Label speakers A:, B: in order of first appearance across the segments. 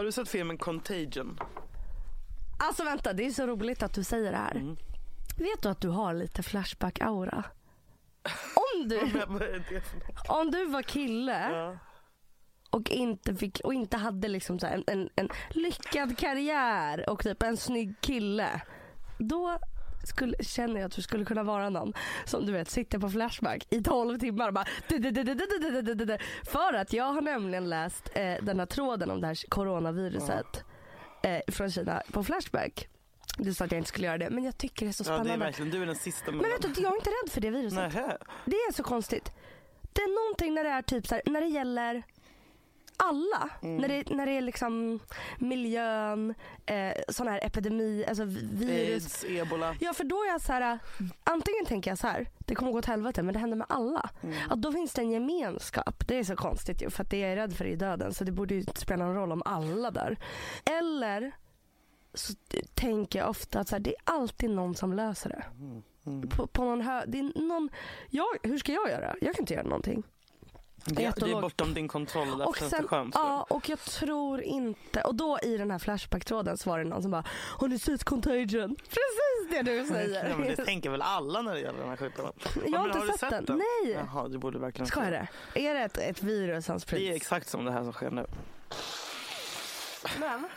A: Har du sett filmen Contagion?
B: Alltså vänta, det är så roligt att du säger det här.
A: Mm.
B: Vet du att du har lite flashback-aura? Om du, om du var kille
A: Ja.
B: och inte, fick, och inte hade liksom en, en, en lyckad karriär och typ en snygg kille. Då skulle, känner jag att du skulle kunna vara någon som du vet sitter på Flashback i 12 timmar bara För att jag har nämligen läst eh, den här tråden om det här coronaviruset eh, från Kina på Flashback. Du sa att jag inte skulle göra det men jag tycker det är så
A: Ja, det är verkligen, du är den sista
B: men vet du, jag är inte rädd för det viruset.
A: Nähä.
B: Det är så konstigt. Det är någonting när det är typ så här, när det gäller alla.
A: Mm.
B: När, det, när det är liksom miljön, eh, sån här epidemi, alltså virus.
A: Aids, ebola.
B: Ja för då är jag så här, antingen tänker jag så här, det kommer gå åt helvete men det händer med alla.
A: Mm.
B: Att då finns det en gemenskap. Det är så konstigt ju för att det jag är rädd för är döden så det borde ju spela någon roll om alla dör. Eller så tänker jag ofta att så här, det är alltid någon som löser det.
A: Mm.
B: På, på någon hö- det är någon, jag, hur ska jag göra? Jag kan inte göra någonting.
A: Det, det är bortom din kontroll och
B: Och sen,
A: skönt.
B: ja, och jag tror inte, och då i den här Flashback-tråden så var det någon som bara Har ni sett Contagion? Precis det du säger.
A: Ja, men det tänker väl alla när det gäller den här sjukdomen?
B: jag har
A: Men
B: inte
A: du
B: sett, den. Nej.
A: Jaha, du borde verkligen
B: Ska jag det? Är det ett, ett virus som
A: Det är exakt som det här som sker nu.
B: Men,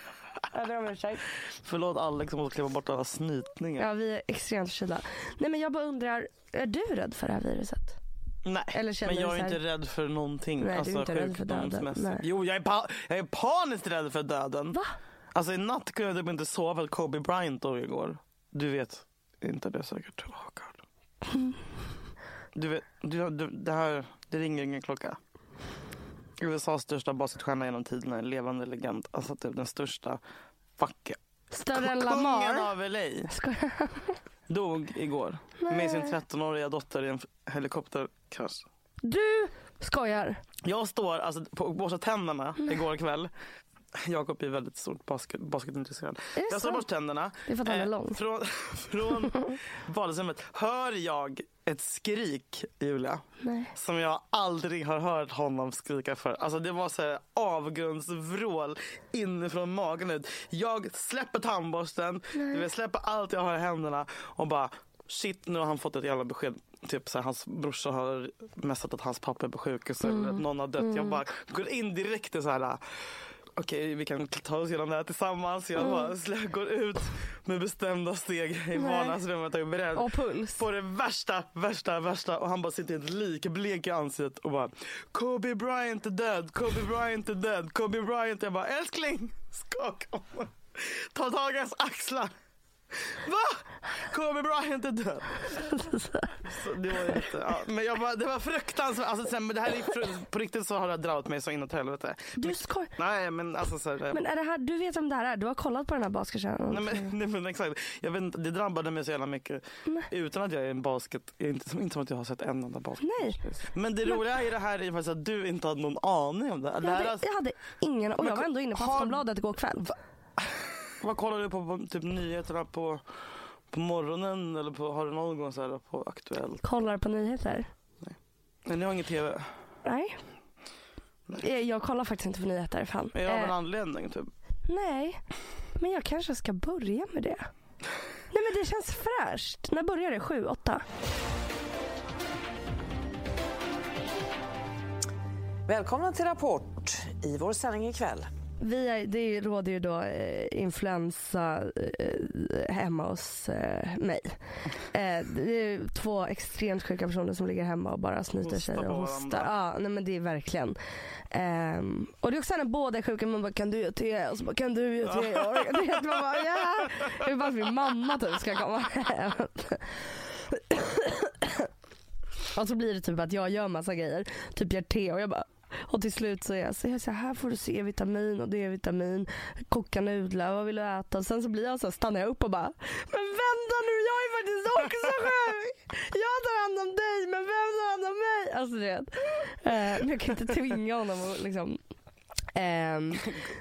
B: jag ber om ursäkt.
A: Förlåt Alex som måste klippa bort alla snytningar.
B: Ja, vi är extremt förkylda. Nej men jag bara undrar, är du rädd för det här viruset?
A: Nej,
B: Eller känner
A: men jag är
B: här-
A: inte rädd för någonting.
B: Nej, du är
A: alltså,
B: inte rädd för döden. Nej.
A: Jo, jag är, pa- jag är paniskt rädd för döden.
B: Va?
A: Alltså i natt kunde jag typ inte sova att Kobe Bryant dog igår. Du vet inte det säkert. Oh, God. Du vet, du, du, det här, det ringer ingen klocka. USAs största basketstjärna genom tiderna, en levande legend. Alltså typ den största fuck
B: Större än
A: Kungen
B: Lamar?
A: av LA
B: Ska jag?
A: Dog igår med sin 13-åriga dotter i en helikopterkrasch.
B: Du skojar?
A: Jag står alltså på och borstar tänderna igår kväll. Jakob är väldigt stort basket, basketintresserad. Jag
B: sant?
A: borstar tänderna.
B: Det är för att han är
A: Eh,
B: lång.
A: Från, från vardagsrummet hör jag ett skrik, Julia.
B: Nej.
A: Som jag aldrig har hört honom skrika för. Alltså det var så här avgrundsvrål inifrån magen ut. Jag släpper tandborsten, du vet, släpper allt jag har i händerna och bara shit nu har han fått ett jävla besked. Typ så här, hans brorsa har messat att hans pappa är på sjukhus eller att någon har dött. Jag bara går in direkt i så här okej vi kan ta oss igenom det här tillsammans. Jag bara slä- går ut med bestämda steg i vardagsrummet och är beredd
B: Och puls?
A: på det värsta, värsta, värsta och han bara sitter i ett lik, blek i ansiktet och bara Kobe Bryant är död, Kobe Bryant är död, Kobe Bryant. Jag bara älskling, skaka om. Ta tag i hans axlar. Va? Kobe Bryant är död. Så det var jätte, ja. Men jag bara, det var fruktansvärt. Alltså, sen, men det här är, på riktigt så har det drabbat mig så inåt helvete.
B: Du skojar?
A: Nej men alltså så här,
B: Men är det här, du vet om det här är? Du har kollat på den här basketstjärnan?
A: Nej, men, nej, men exakt. Jag vet inte, det drabbade mig så jävla mycket. Utan att jag är en basket. Inte, som, inte som att jag har sett en enda basket.
B: Nej.
A: Men det roliga i det här är faktiskt att du inte hade någon aning om det. det
B: Jag
A: här,
B: hade,
A: alltså,
B: jag hade ingen, och jag var ändå inne på
A: har-
B: Aftonbladet igår kväll.
A: Vad kollar du på, på typ nyheterna på, på morgonen? Eller på, har du någon gång så här på Aktuellt?
B: Kollar på nyheter.
A: Nej, ni har ingen tv.
B: Nej. Jag, jag kollar faktiskt inte på nyheter. Fan.
A: Är det av en
B: Eh,
A: anledning typ?
B: nej, men jag kanske ska börja med det. Nej men det känns fräscht. När börjar det? Sju, åtta?
C: Välkomna till Rapport i vår sändning ikväll.
B: Vi är, det råder ju då eh, influensa eh, hemma hos eh, mig. Det är två extremt sjuka personer som ligger hemma och bara snyter sig och hostar. Ja, nej men det är verkligen. Ehm, och det är också när båda är sjuka, man bara kan du ge te? Och så bara kan du ge te? Man bara ja. Det är bara att min mamma typ ska komma hem. Och så blir det typ att jag gör massa grejer, typ gör te och jag bara och till slut så är jag så, jag så här, här får du C-vitamin och D-vitamin, koka nudlar, vad vill du äta? Och sen så blir jag så här, stannar jag upp och bara, men vänta nu, jag är faktiskt också sjuk! Jag tar hand om dig, men vem tar hand om mig? Alltså du vet. Eh, men jag kan inte tvinga honom att liksom. Eh,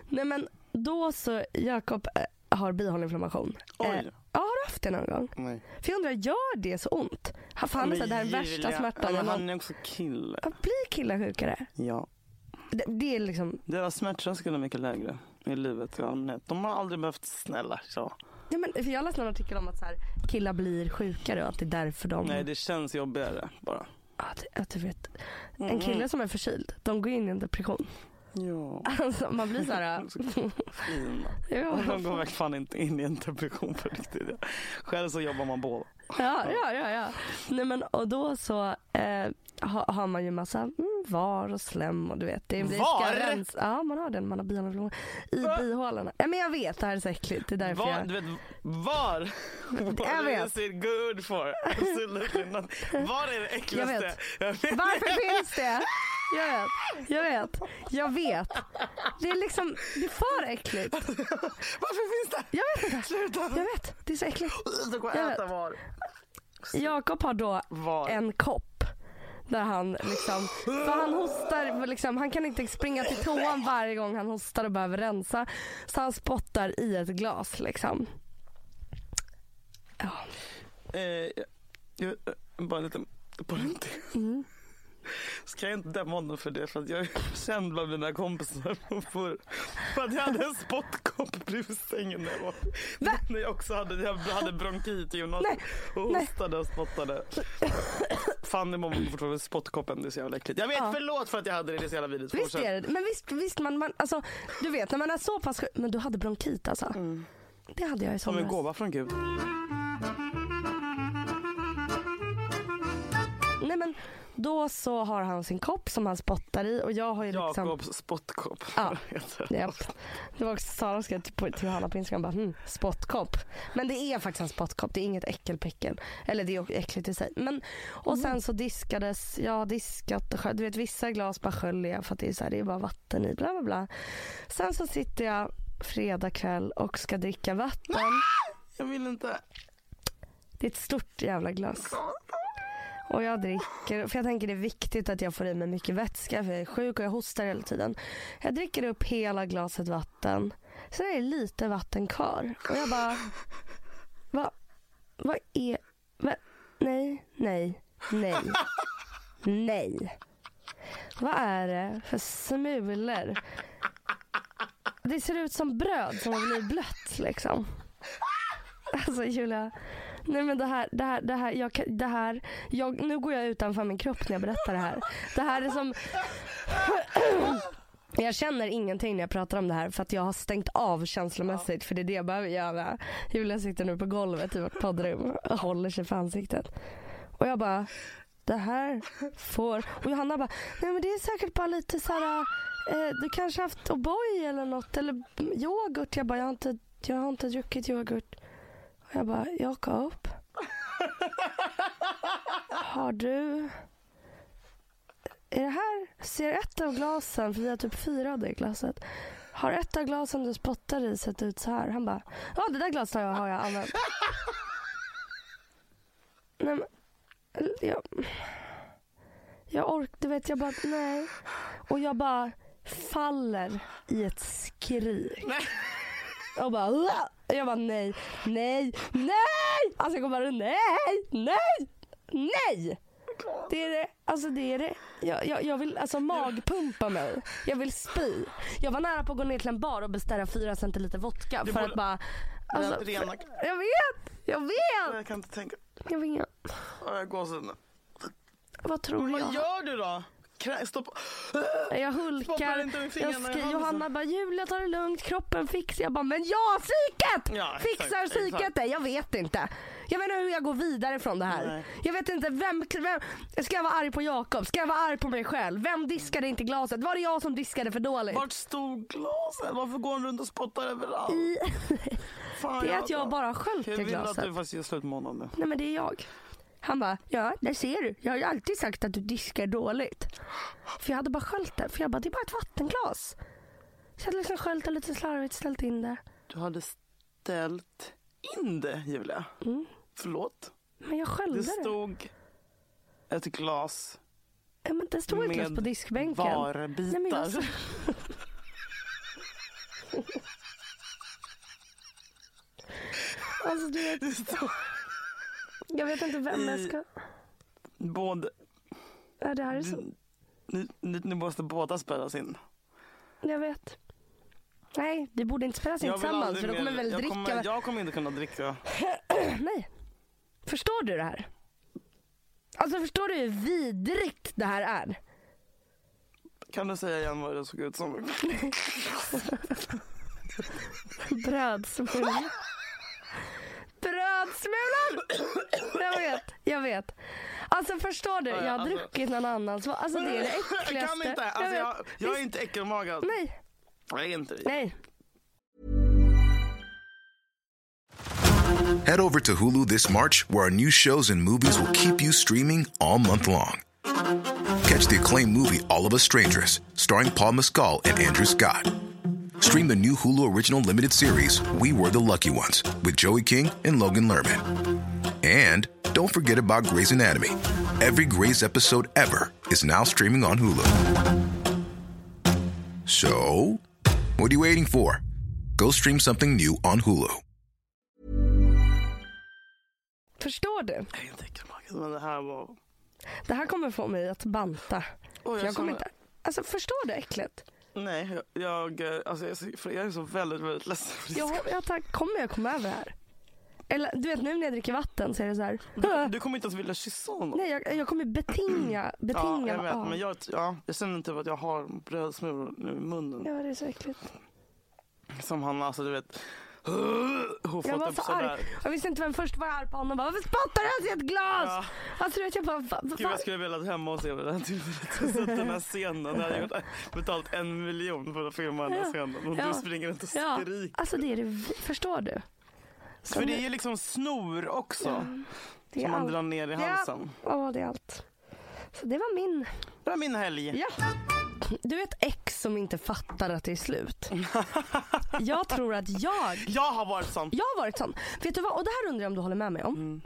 B: nej men då så, Jakob eh, har bihåleinflammation. Eh, Oj. Ja, har du haft det någon gång?
A: Nej.
B: För jag undrar, gör det så ont? Han
A: Men
B: så det här är den värsta smärtan.
A: ja,
B: jag
A: men
B: någon-
A: han är också kille.
B: Ja, Blir killar sjukare?
A: Ja.
B: Det, det är liksom,
A: Deras smärttröskel är mycket lägre. i livet i allmänhet. De har aldrig behövt snälla så.
B: Ja, men, för jag läste en artikel om att så här, killar blir sjukare och att det är därför de...
A: Nej det känns jobbigare bara.
B: att, att du vet, en kille som är förkyld, de går in i en depression.
A: Ja,
B: Alltså man blir så här...
A: fina.
B: ja,
A: De går fan inte in i en depression på riktigt. Själv så jobbar man båda.
B: ja, ja, ja, ja. Nej men och då så eh, ha, har man ju massa mm, var och slem och du vet. Det blir
A: Var?
B: rens- Ja man har den, man har bihålorna i bihålorna. Ja men jag vet, det här är så äckligt. Det är därför
A: Var,
B: jag...
A: du vet, var?
B: Jag vet.
A: What is it good for? Absolutely not. Var är det äckligaste?
B: Jag vet.
A: Jag vet.
B: Varför finns det? Jag vet, jag vet, jag vet. Det är liksom, det är för äckligt.
A: Varför finns det?
B: Jag vet inte.
A: Sluta.
B: Jag vet, det är så äckligt.
A: Du går
B: Jag
A: äta var.
B: Jakob har då
A: Var?
B: en kopp. Där han liksom, för han hostar, liksom, han kan inte springa till toan varje gång han hostar och behöver rensa. Så han spottar i ett glas liksom. Ja.
A: Eh, jag, jag, bara en liten parentes.
B: Mm.
A: Ska jag inte döma honom för det? För att jag är känd bland mina kompisar för, för att jag hade en spottkopp bredvid sängen när jag var
B: Va?
A: När jag också hade, jag hade bronkit i gymnasiet och hostade och spottade. Fanny mår fortfarande spottkoppen, det är så jävla äckligt. Jag vet,
B: Ja.
A: förlåt för att jag hade det, det är så jävla vidrigt.
B: Visst är det, men visst, visst man, man, alltså, du vet när man är så pass men du hade bronkit alltså. Det hade jag i
A: Som en
B: somras.
A: gåva från Gud.
B: Nej men då så har han sin kopp som han spottar i och jag har ju liksom
A: Jakobs spottkopp.
B: Ja. Japp. Det var också Sara skrev till, på- till Johanna på Instagram bara hmm, spottkopp. Men det är faktiskt en spottkopp, det är inget äckelpäckel. Eller det är äckligt i sig. Men, och sen så diskades, jag har diskat och skölj. Du vet vissa glas bara sköljer jag för att det är, så här, det är bara vatten i bla bla bla. Sen så sitter jag fredag kväll och ska dricka vatten.
A: Jag vill inte.
B: Det är ett stort jävla glas. Och jag dricker, för jag tänker det är viktigt att jag får i mig mycket vätska för jag är sjuk och jag hostar hela tiden. Jag dricker upp hela glaset vatten. Sen är det lite vatten kvar. Och jag bara, vad, vad är, va, nej, nej, nej, nej. Vad är det för smulor? Det ser ut som bröd som har blivit blött liksom. Alltså Julia. Nej men det här, det här, det här, jag, det här jag, nu går jag utanför min kropp när jag berättar det här. Det här är som Jag känner ingenting när jag pratar om det här för att jag har stängt av känslomässigt ja. för det är det jag behöver göra. Julia sitter nu på golvet i vårt poddrum och håller sig för ansiktet. Och jag bara, det här får... Och Johanna bara, nej men det är säkert bara lite så här, eh, du kanske haft O'boy eller något eller yoghurt. Jag bara, jag har inte, jag har inte druckit yoghurt. Och jag bara, Jakob. Har du... Är det här, ser ett av glasen, för vi har typ fyra av det glaset. Har ett av glasen du spottar i sett ut så här? Han bara, ja det där glaset har jag, har jag använt. Nej men, jag, jag orkar, du vet jag bara, nej. Och jag bara faller i ett skrik.
A: Nej.
B: Och bara, "Uah!" jag bara nej, nej, nej! Alltså jag går bara nej, nej, nej! Det är det, alltså det är det. Jag, jag, jag vill alltså magpumpa mig. Jag vill spy. Jag var nära på att gå ner till en bar och beställa fyra centiliter vodka
A: Du
B: för
A: borde-
B: att bara... Alltså, för, jag vet, jag vet,
A: Jag kan inte tänka.
B: jag vet.
A: Ja, Jag går sen.
B: Vad tror
A: Vad
B: jag?
A: gör du då? Stopp.
B: Jag
A: Stoppar
B: hulkar. Jag
A: i
B: skri-. Johanna bara Julia ta det lugnt, kroppen fixar. Jag bara men ja psyket!
A: Ja, exakt,
B: Fixar psyket
A: exakt.
B: det? Jag vet inte. Jag vet inte hur jag går vidare från det här.
A: Nej.
B: Jag vet inte vem, vem, ska jag vara arg på Jakob? Ska jag vara arg på mig själv? Vem diskade inte glaset? Var det jag som diskade för dåligt?
A: Vart stod glaset? Varför går hon runt och spottar överallt?
B: I,
A: Fan,
B: det är att jag bara sköljt
A: Jag
B: det
A: vill att
B: glaset.
A: du faktiskt gör slut nu.
B: Nej men det är jag. Han bara, ja där ser du. Jag har ju alltid sagt att du diskar dåligt. För jag hade bara sköljt det. För jag bara, det är bara ett vattenglas. Så jag hade liksom sköljt det lite slarvigt, ställt in det.
A: Du hade ställt in det, Julia.
B: Mm.
A: Förlåt.
B: Men jag sköljde
A: Det stod ett glas
B: Ja, men det stod ett glas
A: med
B: på diskbänken. Nej,
A: varbitar.
B: men jag så- Alltså du vet,
A: Det stod
B: jag vet inte vem jag ska...
A: både...
B: Ja, det här är så...
A: Nu, nu, nu måste båda spelas in.
B: Jag vet. Nej, vi borde inte spela in tillsammans för då kommer vi väl
A: jag
B: dricka.
A: Kommer, jag kommer inte kunna dricka.
B: Nej. Förstår du det här? Alltså förstår du hur vidrigt det här är?
A: Kan du säga igen vad det såg ut som?
B: Brödsmulor. Brödsmulor! Jag vet, jag vet. Alltså förstår du? Jag har
A: Alltså-
B: druckit någon annans. Alltså det är det
A: Jag kan inte. Alltså, jag, jag är inte äckelmagad.
B: Nej,
A: Jag är inte det.
B: nej.
D: Head over to Hulu this March, where our new shows and movies will keep you streaming all month long. Catch the acclaimed movie All of Us Strangers, starring Paul Mescal and Andrew Scott. Stream the new Hulu original limited series We Were the Lucky Ones with Joey King and Logan Lerman. And don't forget about Grey's Anatomy. Every Grey's episode ever is now streaming on Hulu. So, what are you waiting for? Go stream something new on Hulu.
B: Förstår du?
A: Jag är inte äckelmagad men det här var...
B: Det här kommer få mig att banta.
A: Oj,
B: För jag kommer
A: känner-
B: inte... Alltså förstår du äcklet?
A: Nej, jag, alltså, jag, är så, jag är så väldigt, väldigt ledsen.
B: Jag, jag tack, kommer jag komma över det här? Eller du vet nu när jag dricker vatten så är det så här.
A: Du, du kommer inte ens vilja kyssa honom.
B: Nej jag, jag kommer betinga,
A: ja,
B: betinga.
A: jag vet.
B: ja.
A: Men jag, ja, jag känner inte att jag har brödsmulor nu i munnen.
B: Ja det är så äckligt.
A: Som han, alltså du vet.
B: Jag var så arg. Jag visste inte vem först var arg på honom. Bara, Varför spottar ens i ett glas?
A: Ja.
B: Alltså vet jag bara, va, va,
A: Gud, jag skulle velat hemma hos er vid tillfället och sett den här scenen. Jag hade betalat en miljon för att filma den här
B: Ja.
A: scenen. Och
B: Ja.
A: du springer runt och
B: ja.
A: skriker.
B: Alltså det är det, förstår du? Så
A: För det är ju liksom snor också.
B: det är
A: som man drar ner i halsen.
B: Ja, det är allt. Så det var min.
A: Det var min helg.
B: Ja. Du är ett ex som inte fattar att det är slut. Jag tror att jag
A: Jag har varit sån.
B: Jag har varit sån. Vet du vad? Och det här undrar jag om du håller med mig om.
A: Mm.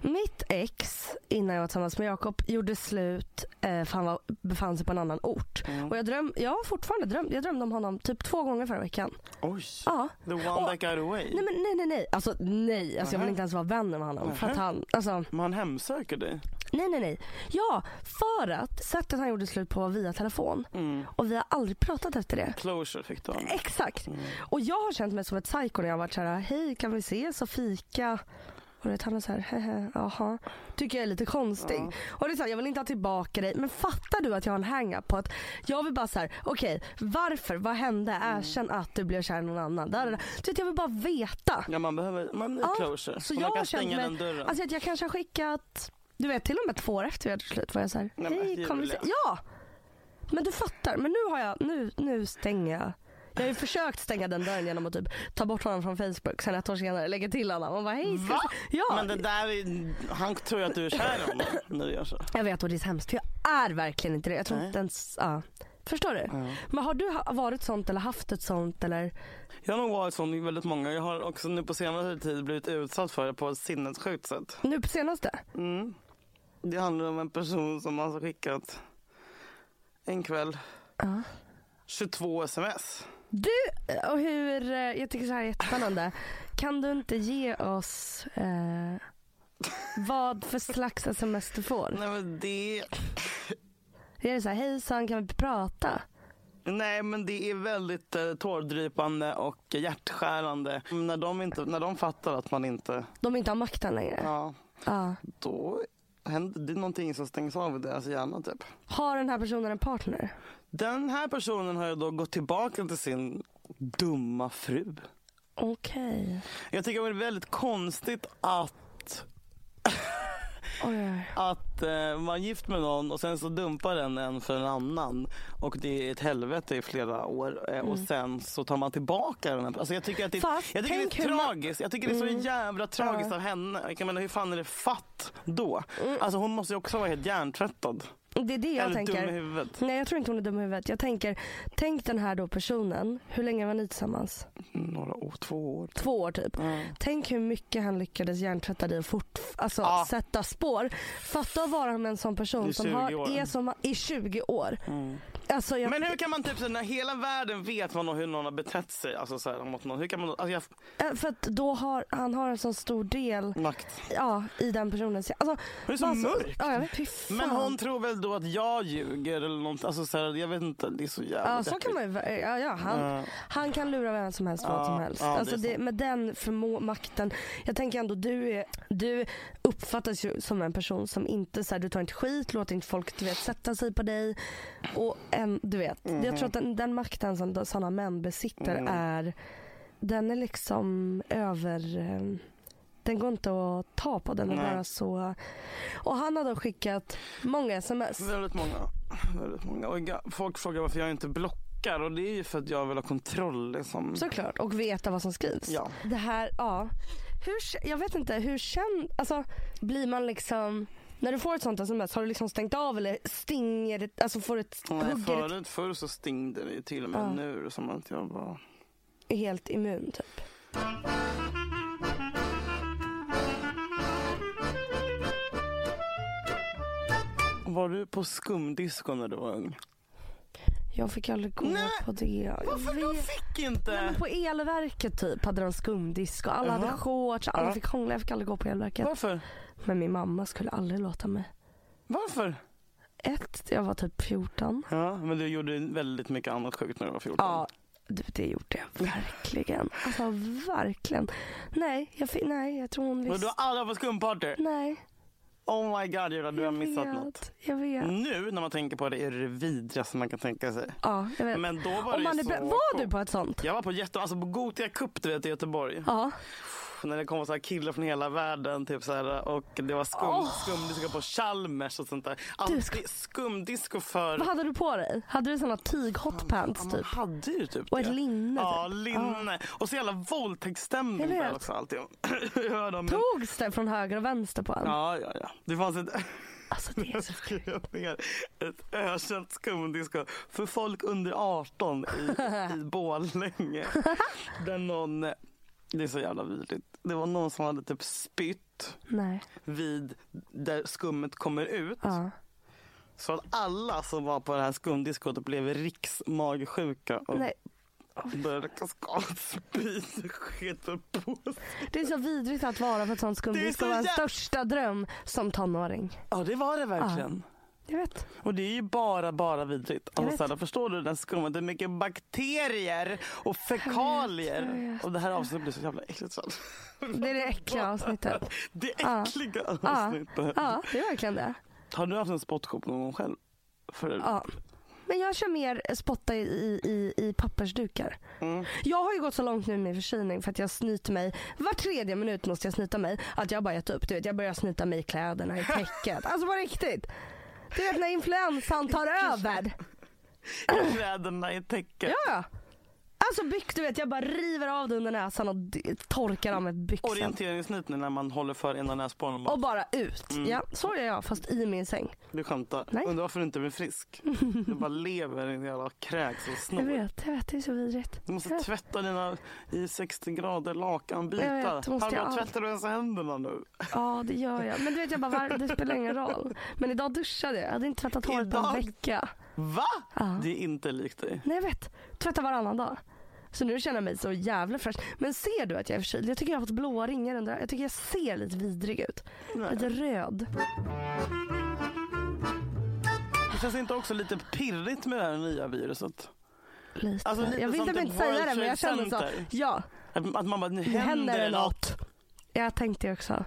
B: Mitt ex, innan jag var tillsammans med Jakob, gjorde slut eh, för han var, befann sig på en annan ort.
A: Mm.
B: Och jag, dröm, jag har fortfarande drömt, jag drömde om honom typ två gånger förra veckan.
A: Oj.
B: Ja.
A: The one
B: Och-
A: that got away.
B: Nej men nej nej nej. Alltså nej. Alltså, jag vill inte ens vara vänner med honom. För att han, alltså,
A: Men han hemsöker dig.
B: Nej nej nej. Ja, för att sättet han gjorde slut på var via telefon.
A: Mm.
B: Och vi har aldrig pratat efter det.
A: Closure fick du.
B: Exakt.
A: Mm.
B: Och jag har känt mig som ett psycho när jag har varit så här, hej kan vi ses och fika? Och det, han är så här, hehe, jaha. Tycker jag är lite konstig.
A: Ja.
B: Och det är så här, jag vill inte ha tillbaka dig. Men fattar du att jag har en hang-up på att jag vill bara så här, okej varför, vad hände?
A: Mm.
B: Erkänn att du blev kär i någon annan. Där, där, där. Du vet jag vill bara veta.
A: Ja, man behöver man
B: Ja,
A: closure.
B: Så
A: man
B: jag
A: kan stänga
B: mig,
A: den dörren.
B: alltså att jag kanske har skickat, du vet till och med två år efter vi hade slut var jag så här,
A: Nej, men
B: hej kom vi se? Ja! Men du fattar, men nu har jag, nu, nu stänger jag. Jag har ju försökt stänga den dörren genom att typ ta bort honom från Facebook. Sen ett år senare lägga till honom och bara hej. ska
A: Va?
B: vi se?" Ja,
A: Men det där är, han tror ju att du är kär i honom när du gör så.
B: jag vet och det är så hemskt för jag är verkligen inte det. Jag tror
A: Nej.
B: inte ens, ja. Förstår du? Men har du varit sånt eller haft ett sånt eller?
A: Jag har nog varit sån i väldigt många. Jag har också nu på senare tid blivit utsatt för det på ett sinnessjukt sätt.
B: Nu på senaste?
A: Mm. Det handlar om en person som har skickat en kväll
B: Ja.
A: 22 sms.
B: Du, och hur, eh, jag tycker så här är jättespännande. Kan du inte ge oss eh, vad för slags sms du får?
A: Nej men det,
B: Är det så här, hejsan kan vi prata?
A: nej, men det är väldigt eh, tårdrypande och hjärtskärande. När de, inte, när de fattar att man inte,
B: De inte har makten längre?
A: ja,
B: Ja.
A: då händer det är någonting som stängs av i deras hjärna typ.
B: Har den här personen en partner?
A: Den här personen har ju då gått tillbaka till sin dumma fru.
B: Okej.
A: Jag tycker det är väldigt konstigt att
B: Oj,
A: att eh, man är gift med någon och sen så dumpar den en för en annan och det är ett helvete i flera år eh, och sen så tar man tillbaka den. här- Alltså jag tycker att det,
B: Mm. Fast,
A: jag tycker det är
B: man-
A: tragiskt. Jag tycker det är så
B: Mm.
A: jävla tragiskt
B: Ja.
A: av henne. Jag menar hur fan är det fatt då?
B: Mm.
A: Alltså hon måste ju också vara helt hjärntvättad.
B: Det är det jag
A: Eller dum i
B: tänker.
A: huvudet.
B: Nej jag tror inte hon är dum i huvudet. Jag tänker, tänk den här då personen. Hur länge var ni tillsammans?
A: Några år, två år.
B: Två år typ. Tänk hur mycket han lyckades hjärntvätta dig och fort, alltså,
A: Ja.
B: sätta spår. Fatta att vara med en sån person
A: I
B: som
A: 20
B: har,
A: år.
B: är som, i 20 år.
A: Mm.
B: Alltså, jag,
A: Men hur kan man typ så när hela världen vet vad någon, hur någon har betett sig alltså så här, mot någon. Hur kan man alltså jag,
B: eh, för att då har han har en så stor del
A: makt.
B: ja, i den personens... Alltså,
A: Det är så
B: bara
A: mörkt.
B: Ja, jag vet. Fy fan.
A: Men hon tror väl då att jag ljuger eller något? Alltså så här, jag vet inte, det är så jävla
B: Ja, så kan man ju, ja, ja, han,
A: Ja.
B: han kan lura vem som helst vad
A: Ja,
B: som helst.
A: är
B: alltså det, med den förmå makten. Jag tänker ändå du, är, du uppfattas ju som en person som inte så här, du tar inte skit, låter inte folk du vet, sätta sig på dig. Och en, du vet, Jag tror att den, den makten som sådana män besitter
A: Mm.
B: är, den är liksom över den går inte att ta på, den är
A: Nej.
B: bara så... Och han har då skickat många sms.
A: Väldigt många. Väldigt många. Och folk frågar varför jag inte blockar och det är ju för att jag vill ha kontroll liksom.
B: Såklart, och veta vad som skrivs.
A: Ja.
B: Det här, ja. Hur, jag vet inte, hur känner, alltså blir man liksom, när du får ett sånt sms, har du liksom stängt av eller stinger det, alltså får ett,
A: Nej,
B: hugger
A: förut, förr så stingde det till och med
B: Ja.
A: nu är det som att jag bara...
B: helt immun typ?
A: Var du på skumdisco när du var ung?
B: Jag fick aldrig gå
A: Nej,
B: på det. Jag
A: Varför du
B: vet.
A: fick
B: Nej,
A: inte?
B: men på elverket typ hade de skumdisco. Alla hade
A: Jaha.
B: shorts, alla
A: Ja.
B: fick hångla. Jag fick aldrig gå på elverket.
A: Varför?
B: Men min mamma skulle aldrig låta mig.
A: Varför?
B: Ett, jag var typ 14.
A: Ja, men du gjorde väldigt mycket annat sjukt när du var 14.
B: Ja, du, det gjorde jag verkligen. Alltså verkligen. Nej, jag, nej, jag tror hon
A: Men du
B: visste.
A: har aldrig varit på skumparty?
B: Nej,
A: Oh my god Julia, du har
B: jag
A: missat
B: vet.
A: något.
B: Jag vet.
A: Nu när man tänker på det är det det vidrigaste man kan tänka sig.
B: Ja, jag vet.
A: Men då var
B: Om man
A: så
B: var du på ett sånt?
A: Jag var på jätte, alltså på Gothia Cup du vet i Göteborg.
B: Ja.
A: När det kom så här killar från hela världen typ så här, och det var skum,
B: Åh.
A: skumdisco på Chalmers och sånt där. Alltid skumdisco för...
B: Vad hade du på dig? Hade du såna tyg hotpants
A: Ja, man
B: typ?
A: hade ju typ
B: Och ett linne
A: Ja,
B: typ?
A: linne. Och så jävla våldtäktsstämning det också alltid. En-
B: Togs det från höger och vänster på en?
A: Ja, ja, ja. Det fanns ett...
B: Alltså det är så...
A: skrev ner ett ökänt skumdisco för folk under 18 i, i Borlänge. Där någon, det är så jävla vidrigt. Det var någon som hade typ spytt
B: Nej.
A: vid där skummet kommer ut.
B: Ja.
A: Så att alla som var på det här skumdiskot blev riksmagsjuka och
B: Nej.
A: började kaskadspy skiter på sig.
B: Det är så vidrigt att vara på ett sånt
A: så
B: Det var en
A: jä-
B: största dröm som tonåring.
A: Ja det var det verkligen.
B: Jag vet.
A: Och det är ju bara, bara vidrigt.
B: Jag
A: Alltså,
B: vet.
A: så här, förstår du den skumma? Det är mycket bakterier och
B: jag
A: fekalier.
B: vet.
A: Och det här avsnittet blir så jävla äckligt. Så.
B: Det är det äckliga avsnittet.
A: Det äckliga
B: Ja.
A: avsnittet.
B: Ja, det är verkligen det.
A: Har du haft en spotshop någon gång själv? För...
B: Ja. Men jag kör mer spotta i, i, i pappersdukar.
A: Mm.
B: Jag har ju gått så långt nu med förkylning för att jag snyter mig. Var tredje minut måste jag snyta mig. Att jag bara gett upp. Du vet, jag börjar snyta mig i kläderna, i täcket. Alltså på riktigt. Du vet när influensan tar över.
A: Kläderna i täcket.
B: Ja. Alltså byx, du vet jag bara river av det under näsan och torkar av med byxan.
A: Orienteringsnitning när man håller för ena näsborren. och bara-
B: Och bara ut.
A: Mm.
B: Ja, så gör jag fast i min säng.
A: Du skämtar.
B: Nej.
A: Undrar varför du inte blir frisk. Du bara lever i en jävla kräks och
B: Jag
A: snor.
B: vet, jag vet. Det är så vidrigt.
A: Du måste
B: Jag
A: tvätta dina i 60 grader lakanbitar.
B: Jag jag allt.
A: tvättar du ens händerna nu?
B: Ja, det gör jag. Men du vet, jag bara, det spelar ingen roll. Men idag duschade jag. Jag hade inte tvättat håret på en vecka.
A: Va?
B: Ja.
A: Det är inte likt dig.
B: Nej, jag vet. Tvättar varannan dag. Så nu känner jag mig så jävla fräsch. Men ser du att jag är förkyld? Jag tycker jag har fått blåa ringar under Jag tycker jag ser lite vidrig ut.
A: Nej.
B: Lite röd.
A: Det känns inte också lite pirrigt med det här nya viruset?
B: Lite.
A: Alltså, lite
B: jag vill inte
A: typ
B: säga det men jag känner så. Ja,
A: Att, att man bara, nu
B: nu
A: händer det något.
B: något. Jag tänkte också.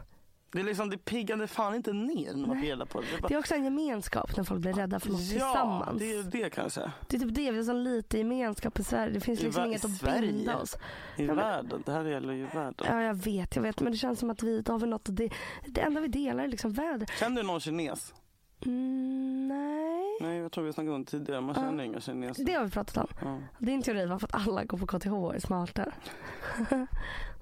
A: Det är liksom, det piggade fan inte ner när man reda på det. Det är bara,
B: Det är också en gemenskap när folk blir rädda för något
A: ja,
B: tillsammans.
A: det är det kanske.
B: Det är typ det, vi har så lite gemenskap i Sverige. Det finns
A: I
B: liksom
A: va-
B: inget att binda oss.
A: I
B: Ja,
A: världen. Det här gäller ju världen.
B: Ja, jag vet, jag vet. Men det känns som att vi har vi något att det, det enda vi delar är liksom väder.
A: Känner du någon kines?
B: Mm, nej.
A: Nej, jag tror vi snackade om det tidigare. Man
B: Ja.
A: känner inga kineser.
B: Det har vi pratat om.
A: Ja.
B: Din teori var för att alla går på KTH och är smarta.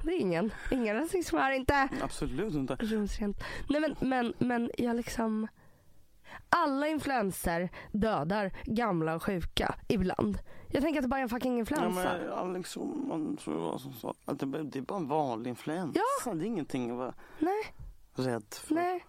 B: det är ingen. Ingen rasism här inte.
A: Absolut inte.
B: Rumsrent. Nej men, men, men jag liksom. Alla influenser dödar gamla och sjuka ibland. Jag tänker att det bara är en fucking
A: Ja,
B: influensa.
A: men Alex Schulman tror jag var som sa att det, det är bara en vanlig influensa. Det är ingenting att vara
B: Nej,
A: rädd för.
B: nej.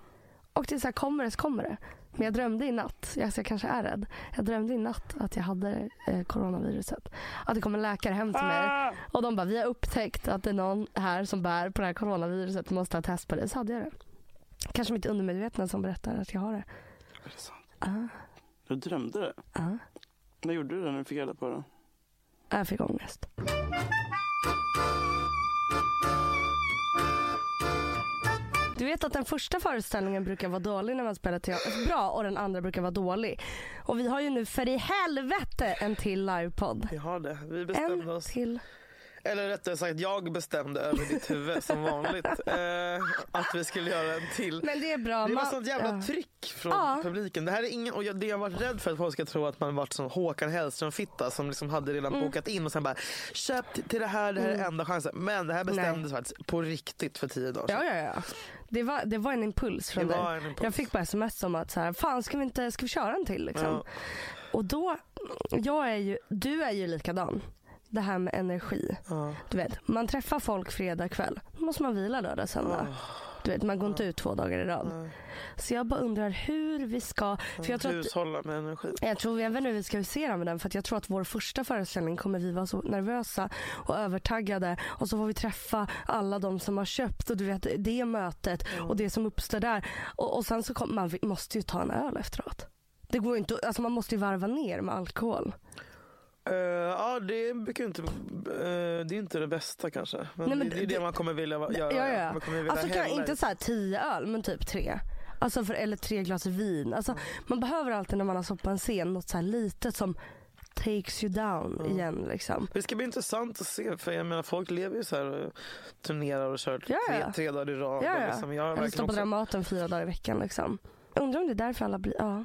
B: Och det är så här, kommer det så kommer det. Men jag drömde i natt, alltså jag kanske är rädd. Jag drömde i natt att jag hade eh, coronaviruset. Att det kom en läkare hem till mig
A: Ah!
B: och de bara, vi har upptäckt att det är någon här som bär på det här coronaviruset. Du måste ha test på det. Så hade jag det. Kanske mitt undermedvetna som berättar att jag har det.
A: Är det sant?
B: Ja.
A: Du drömde det?
B: Ja.
A: Vad gjorde du då när du fick reda på det?
B: Jag fick ångest. Vet att den första föreställningen brukar vara dålig när man spelar teater, bra och den andra brukar vara dålig. Och vi har ju nu för i helvete en till livepodd.
A: Vi har det. Vi bestämde
B: En
A: oss.
B: till.
A: Eller rättare sagt, jag bestämde över ditt huvud som vanligt. Eh, att vi skulle göra en till.
B: Men det är bra.
A: Det var
B: man-
A: sånt jävla
B: ja.
A: tryck från
B: Ja.
A: publiken. Det här är ingen, och jag, det jag var rädd för att folk ska tro att man varit som Håkan Hellström-fitta som liksom hade redan
B: Mm.
A: bokat in och sen bara köp till- det här, det här är enda chansen. Men det här bestämdes faktiskt på riktigt för tio dagar sedan.
B: Ja, ja, ja. Det var, det var en impuls från
A: Det
B: dig.
A: impuls.
B: Jag fick bara sms om att så här, fan ska vi inte ska vi köra en till liksom?
A: Ja.
B: Och då, jag är ju, du är ju likadan. Det här med energi.
A: Ja.
B: Du vet, man träffar folk fredag kväll. Då måste man vila lördag, söndag. Du vet, man går inte ut två dagar i rad. Så jag bara undrar hur vi ska... För jag tror att
A: Hushålla med energi.
B: jag tror även nu vi ska husera med den för att jag tror att vår första föreställning kommer vi vara så nervösa och övertaggade och så får vi träffa alla de som har köpt och du vet det mötet och det som uppstår där och, och sen så kommer man måste ju ta en öl efteråt. Det går inte, alltså man måste ju varva ner med alkohol.
A: Eh, ja, det brukar ju inte... eh, det är inte det bästa kanske. Men,
B: Nej, men
A: det, det är
B: det-
A: man kommer vilja göra.
B: Ja, ja.
A: Man kommer vilja
B: Alltså kan inte så här tio öl men typ tre. Alltså för, eller tre glas vin. Alltså, Man behöver alltid när man har stått på en scen något så här litet som takes you down igen liksom.
A: Det ska bli intressant att se för jag menar folk lever ju så här och turnerar och kör
B: Ja,
A: tre,
B: ja.
A: tre dagar i rad.
B: Ja, ja.
A: Liksom, jag
B: Eller
A: verkligen
B: stå på Dramaten fyra dagar i veckan liksom. Undrar om det är därför alla blir, ja.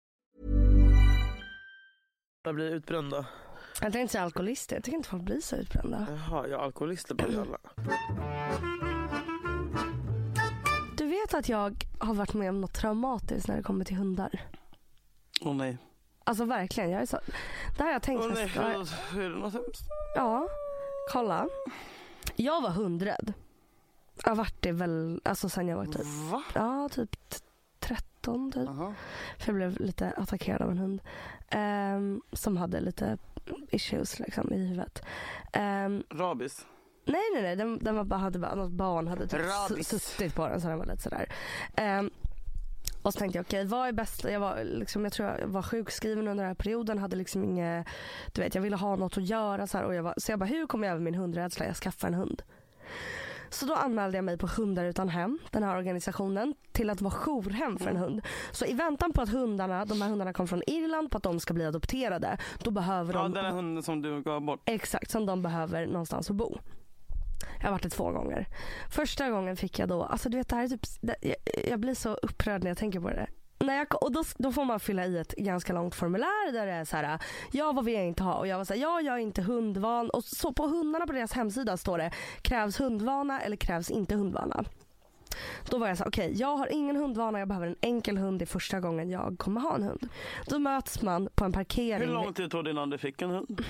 A: Jag blir utbrända.
B: Jag tänkte säga alkoholister, jag tycker inte folk blir så utbrända.
A: Jaha, ja, alkoholister blir alla.
B: Du vet att jag har varit med om något traumatiskt när det kommer till hundar?
A: Åh nej.
B: Alltså verkligen, jag är så... Det här har jag tänkt
A: Åh nej,
B: ja,
A: hur, hur är det något hemskt?
B: Ja, kolla. Jag var hundrädd. Jag har varit det väl, alltså sen jag var typ,
A: Va?
B: ja typ t- 13 typ.
A: Jaha.
B: För jag blev lite attackerad av en hund. ehm, som hade lite issues liksom i huvudet. Ehm,
A: Rabis.
B: nej nej nej, den, den var bara, hade bara, något barn hade typ
A: Rabies.
B: suttit på den så den var lite sådär. Ehm, och så tänkte jag okej vad är bäst? Jag, var, liksom, jag tror jag var sjukskriven under den här perioden. Hade liksom inget, du vet jag ville ha något att göra. Så, här, och jag var, så jag bara hur kommer jag över min hundrädsla? Jag skaffar en hund. Så då anmälde jag mig på Hundar utan hem, den här organisationen, till att vara jourhem för en hund. Så i väntan på att hundarna, de här hundarna kom från Irland, på att de ska bli adopterade, då behöver
A: Ja,
B: de
A: den här hunden som du gav bort.
B: Exakt, som de behöver någonstans att bo. Jag har varit det två gånger. Första gången fick jag då, alltså du vet det här är typ, jag blir så upprörd när jag tänker på det. När jag, och då, då får man fylla i ett ganska långt formulär där det är så här, ja vad vill jag inte ha? Och jag var så här, ja jag är inte hundvan. Och så på hundarna på deras hemsida står det, krävs hundvana eller krävs inte hundvana? Då var jag så okej jag har ingen hundvana, jag behöver en enkel hund, det är första gången jag kommer ha en hund. Då möts man på en parkering.
A: Hur lång tid tog det innan du fick en hund?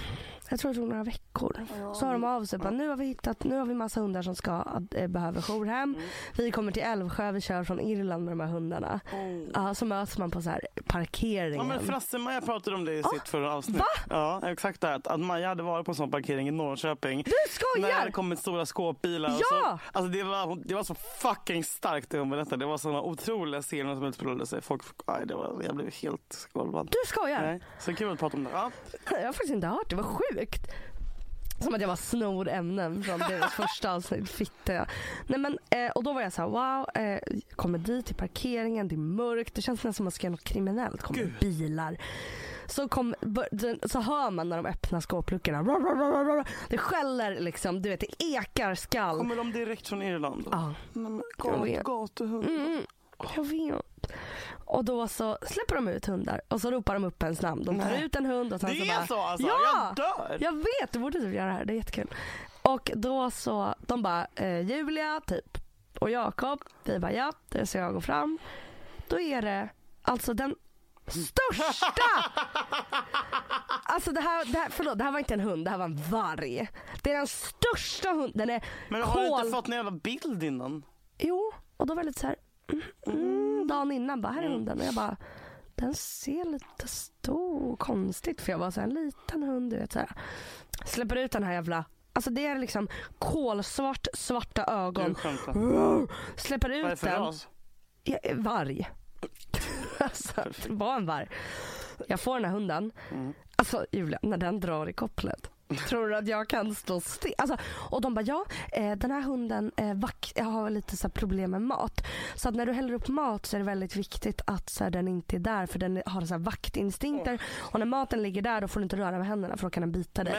B: Jag tror det tog några veckor. Så hör de av sig. Bara, nu har vi hittat, nu har vi massa hundar som ska, äh, behöver jourhem. Vi kommer till Älvsjö, vi kör från Irland med de här hundarna. Ja, så möts man på så här
A: Ja,
B: parkeringen.
A: men Frasse-Maja pratade om det i sitt förra avsnitt.
B: Va?
A: Ja, exakt det. Att, Maja hade varit på en sån parkering i Norrköping.
B: Du
A: När det
B: skojar!
A: kommit stora skåpbilar. och
B: Ja!
A: Så, alltså det, var, det var så fucking starkt det hon berättade. Det var såna otroliga scener som utspelade sig. Folk, aj, det var, jag blev helt golvad.
B: Du skojar?
A: Nej, så kul att prata om det. Ja.
B: Jag har faktiskt inte hört det, var sjukt. Som att jag var snor ämnen från deras första avsnitt. Fitta. Nej men, eh, och då var jag så här, wow, eh, kommer dit till parkeringen, det är mörkt, det känns nästan som att man ska göra något kriminellt. Kommer
A: Gud.
B: bilar. Så, kom, så hör man när de öppnar skåpluckorna. Det skäller liksom, du vet det ekar skall.
A: Kommer de direkt från Irland?
B: Ja.
A: Nej, men,
B: Jag
A: gat,
B: vet.
A: gatuhund.
B: Mm, jag vet. Och då så släpper de ut hundar och så ropar de upp ens namn. De tar ut en hund och sen
A: Det
B: så
A: är
B: bara,
A: så alltså?
B: Ja!
A: Jag dör!
B: Jag vet, du borde typ göra det här. Det är jättekul. Och då så, de bara, eh, Julia typ. och Jakob, vi bara ja, det så jag går fram. Då är det alltså den största! Alltså det här, det här, förlåt, det här var inte en hund, det här var en varg. Det är den största hunden. Den är
A: Men har du
B: kol...
A: inte fått en jävla bild innan?
B: Jo, och då var det lite så här, mm, mm, dagen innan bara, här är hunden. Och jag bara, den ser lite stor konstigt för jag var så här, en liten hund, du vet så här. Släpper ut den här jävla Alltså det är liksom kolsvart, svarta ögon. Släpper
A: Vad är det
B: ut
A: för
B: den.
A: ras?
B: Ja, varg. alltså, det var en varg. Jag får den här hunden.
A: Mm.
B: Alltså Julia, när den drar i kopplet. Tror du att jag kan stå still? Alltså, och de bara, ja eh, den här hunden eh, har lite så problem med mat. Så att när du häller upp mat så är det väldigt viktigt att så här, den inte är där för den har så här, vaktinstinkter. Och när maten ligger där då får du inte röra med händerna för då kan den bita dig.